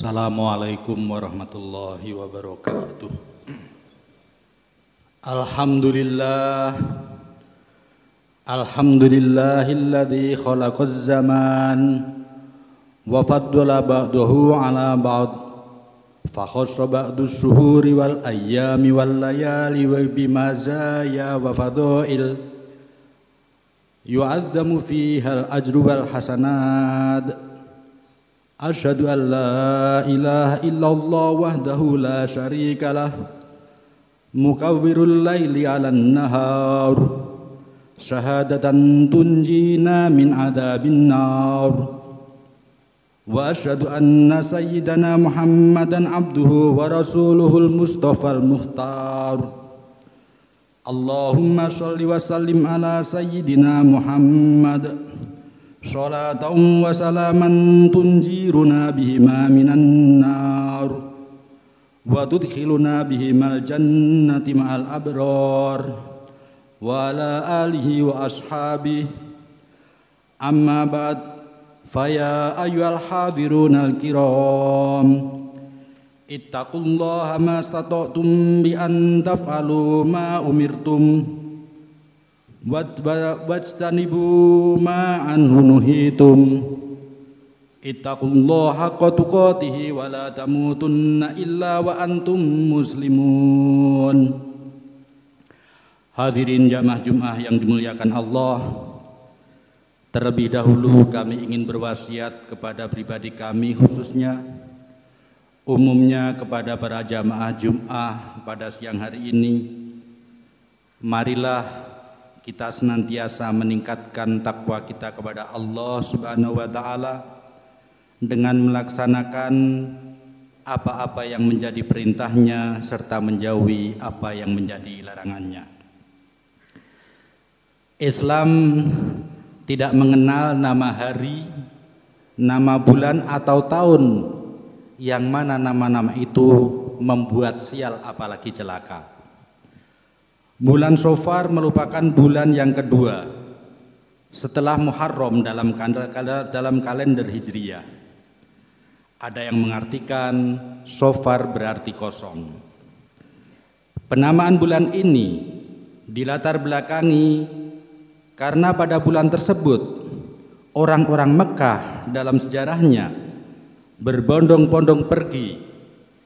Assalamualaikum warahmatullahi wabarakatuh. Alhamdulillah. Alhamdulillahilladzi khalaqaz zaman wa faddala ba'dahu ala ba'd. Fa khassa ba'du syuhuri wal ayyami wal layali wa bimazaya wa fadail. Yu'azzamu fiha al ajru wal hasanat أشهد أن لا إله إلا الله وحده لا شريك له مكور الليل على النهار شهادة تنجينا من عذاب النار وأشهد أن سيدنا محمدا عبده ورسوله المصطفى المختار. اللهم صل وسلم على سيدنا محمد. صلاة وسلاما تنجيرنا بهما من النار وتدخلنا بهما الجنة مع الأبرار وعلى آله وأصحابه أما بعد فيا أيها الحاضرون الكرام اتقوا الله ما استطعتم بأن تفعلوا ما أمرتم wajtanibu ma anhu nuhitum ittaqullaha haqqa tuqatihi wa la tamutunna illa wa antum muslimun. Hadirin jamaah jumah yang dimuliakan Allah Terlebih dahulu kami ingin berwasiat kepada pribadi kami khususnya Umumnya kepada para jamaah Jum'ah pada siang hari ini. Marilah kita senantiasa meningkatkan takwa kita kepada Allah Subhanahu wa taala dengan melaksanakan apa-apa yang menjadi perintahnya serta menjauhi apa yang menjadi larangannya. Islam tidak mengenal nama hari, nama bulan atau tahun yang mana nama-nama itu membuat sial apalagi celaka. Bulan Sofar merupakan bulan yang kedua setelah Muharram dalam dalam kalender Hijriyah. Ada yang mengartikan Sofar berarti kosong. Penamaan bulan ini dilatar belakangi karena pada bulan tersebut orang-orang Mekah dalam sejarahnya berbondong-bondong pergi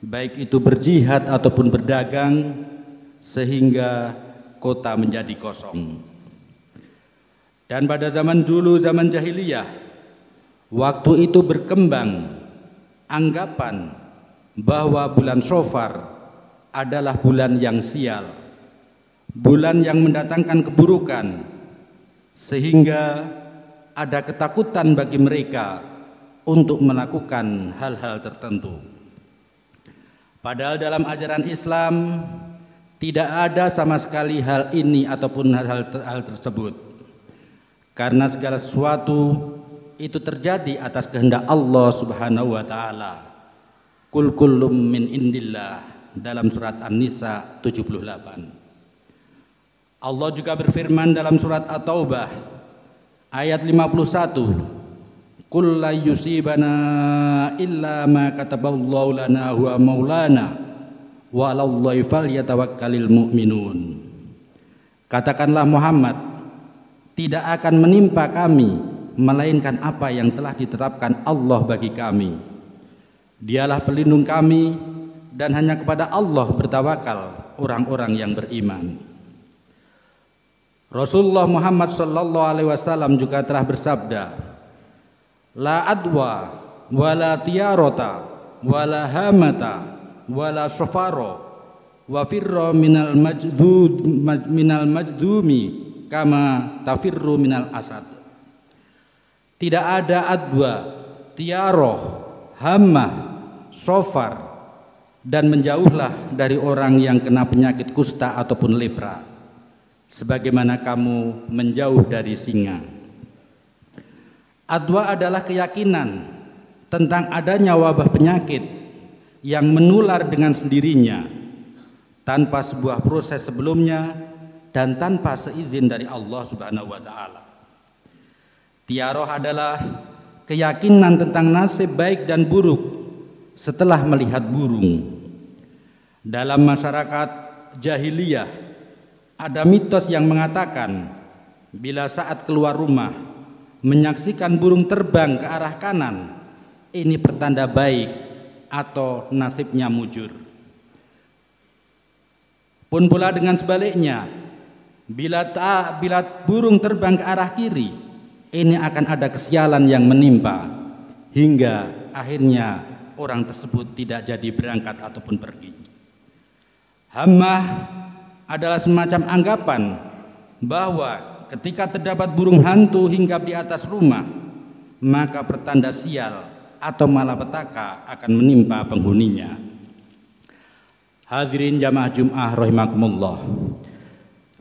baik itu berjihad ataupun berdagang sehingga kota menjadi kosong. Dan pada zaman dulu, zaman jahiliyah, waktu itu berkembang anggapan bahwa bulan Sofar adalah bulan yang sial, bulan yang mendatangkan keburukan, sehingga ada ketakutan bagi mereka untuk melakukan hal-hal tertentu. Padahal dalam ajaran Islam tidak ada sama sekali hal ini ataupun hal-hal hal tersebut. Karena segala sesuatu itu terjadi atas kehendak Allah Subhanahu wa taala. Kul kullum min indillah dalam surat An-Nisa 78. Allah juga berfirman dalam surat At-Taubah ayat 51. Qul la yusibana illa ma kataballahu lana huwa maulana walallahi falyatawakkalil mu'minun. Katakanlah Muhammad tidak akan menimpa kami melainkan apa yang telah ditetapkan Allah bagi kami. Dialah pelindung kami dan hanya kepada Allah bertawakal orang-orang yang beriman. Rasulullah Muhammad sallallahu alaihi wasallam juga telah bersabda La adwa wala tiarota wala hamata wala sofaro wa firra minal majdud minal majdumi kama tafirru minal asad. Tidak ada adwa tiaroh hama sofar dan menjauhlah dari orang yang kena penyakit kusta ataupun lepra sebagaimana kamu menjauh dari singa. Adwa adalah keyakinan tentang adanya wabah penyakit yang menular dengan sendirinya tanpa sebuah proses sebelumnya dan tanpa seizin dari Allah Subhanahu wa taala. Tiaroh adalah keyakinan tentang nasib baik dan buruk setelah melihat burung. Dalam masyarakat jahiliyah ada mitos yang mengatakan bila saat keluar rumah menyaksikan burung terbang ke arah kanan ini pertanda baik atau nasibnya mujur. Pun pula dengan sebaliknya, bila ta, bila burung terbang ke arah kiri, ini akan ada kesialan yang menimpa hingga akhirnya orang tersebut tidak jadi berangkat ataupun pergi. Hammah adalah semacam anggapan bahwa ketika terdapat burung hantu hinggap di atas rumah, maka pertanda sial atau malapetaka akan menimpa penghuninya. Hadirin jamaah Jum'ah rahimakumullah.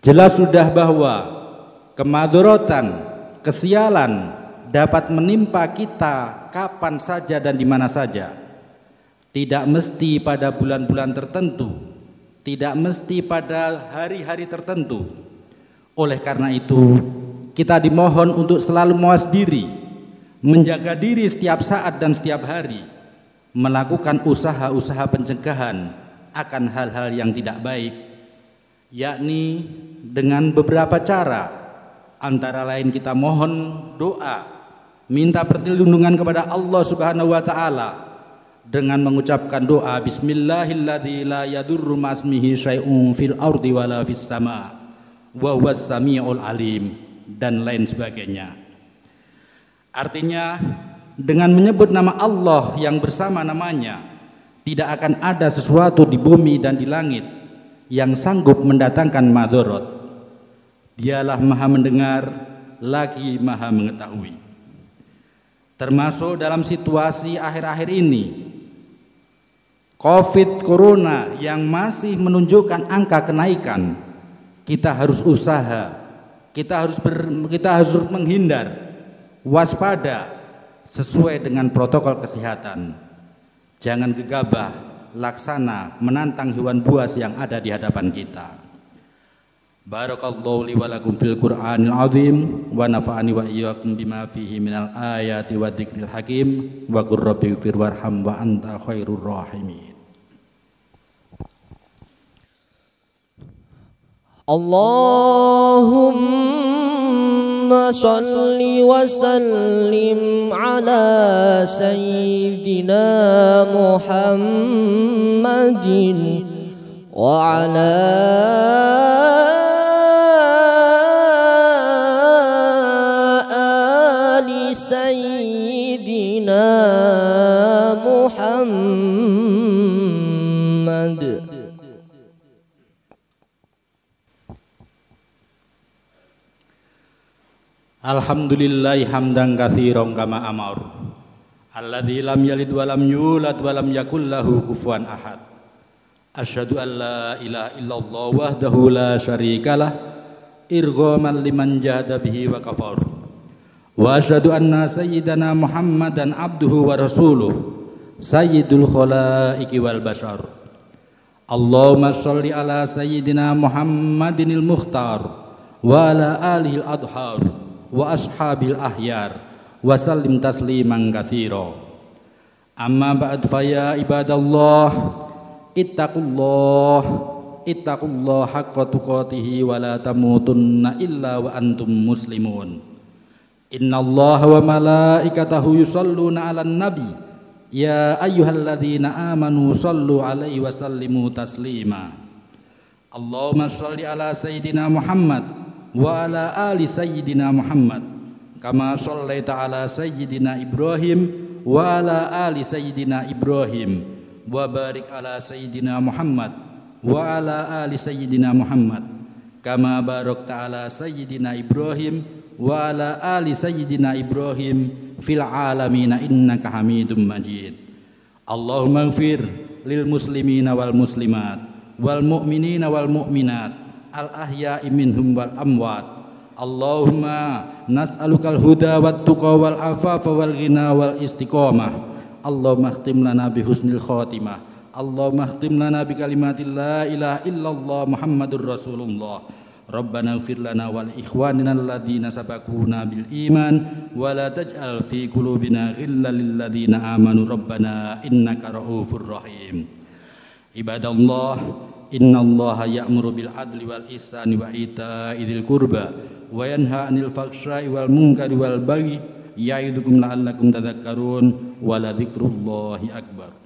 Jelas sudah bahwa kemadorotan, kesialan dapat menimpa kita kapan saja dan di mana saja. Tidak mesti pada bulan-bulan tertentu tidak mesti pada hari-hari tertentu. Oleh karena itu, kita dimohon untuk selalu mawas diri, menjaga diri setiap saat dan setiap hari, melakukan usaha-usaha pencegahan akan hal-hal yang tidak baik, yakni dengan beberapa cara, antara lain kita mohon doa, minta perlindungan kepada Allah Subhanahu wa taala dengan mengucapkan doa bismillahilladzi la yadurru ma'asmihi syai'un fil ardi wala fis sama wa huwas samiul alim dan lain sebagainya. Artinya dengan menyebut nama Allah yang bersama namanya tidak akan ada sesuatu di bumi dan di langit yang sanggup mendatangkan madorot. Dialah maha mendengar lagi maha mengetahui. Termasuk dalam situasi akhir-akhir ini Covid Corona yang masih menunjukkan angka kenaikan, kita harus usaha, kita harus ber, kita harus menghindar, waspada sesuai dengan protokol kesehatan. Jangan gegabah, laksana menantang hewan buas yang ada di hadapan kita. Barakallahu li wa lakum fil Qur'anil azim wa nafa'ani wa iyyakum bima fihi minal ayati wa dzikril hakim wa qur rabbi warham wa anta khairur rahimin. اللهم صل وسلم على سيدنا محمد وعلى Alhamdulillah hamdan katsiran kama amar. Alladzi lam yalid wa lam yulad wa lam yakul lahu kufuwan ahad. Asyhadu an la ilaha illallah wahdahu la syarikalah irghaman liman jahada bihi wa kafar. Wa asyhadu anna sayyidana Muhammadan abduhu wa rasuluh sayyidul khalaiqi wal bashar. Allahumma shalli ala sayyidina Muhammadinil mukhtar wa ala alihi al-adhar wa ashabil ahyar wa sallim tasliman katsira amma ba'd fa ya ibadallah ittaqullah ittaqullah haqqa tuqatih wa la tamutunna illa wa antum muslimun. Innallaha wa malaikatahu yusalluna 'alan nabi. Ya ayyuhalladzina amanu sallu alaihi wa sallimu taslima. Allahumma shalli ala sayyidina Muhammad wa ala ali sayyidina Muhammad. Kama shallaita ala sayyidina Ibrahim wa ala ali sayyidina Ibrahim. Wa barik ala sayyidina Muhammad wa ala ali sayyidina Muhammad. Kama barakta ala sayyidina Ibrahim wa ala ali sayyidina Ibrahim fil alamin innaka Hamidum Majid. Allahumma ighfir lil muslimina wal muslimat wal mu'minina wal mu'minat al ahya minhum wal amwat. Allahumma nas'alukal huda wat tuqa wal afafa wal ghina wal istiqamah. Allahumma khtim lana bi husnil khatimah. Allahumma khtim lana bi kalimatil la ilaha illallah Muhammadur Rasulullah. Rabbana ighfir lana wal ikhwanina alladhina sabaquna bil iman wa la taj'al fi qulubina ghillan lil amanu. Rabbana innaka raufur rahim. Ibadallah innallaha ya'muru bil adli wal ihsani wa ita'i dzil qurba wa yanha 'anil fahsya'i wal munkari wal baghi ya'idukum la'allakum tada karun la dzikrullahi akbar.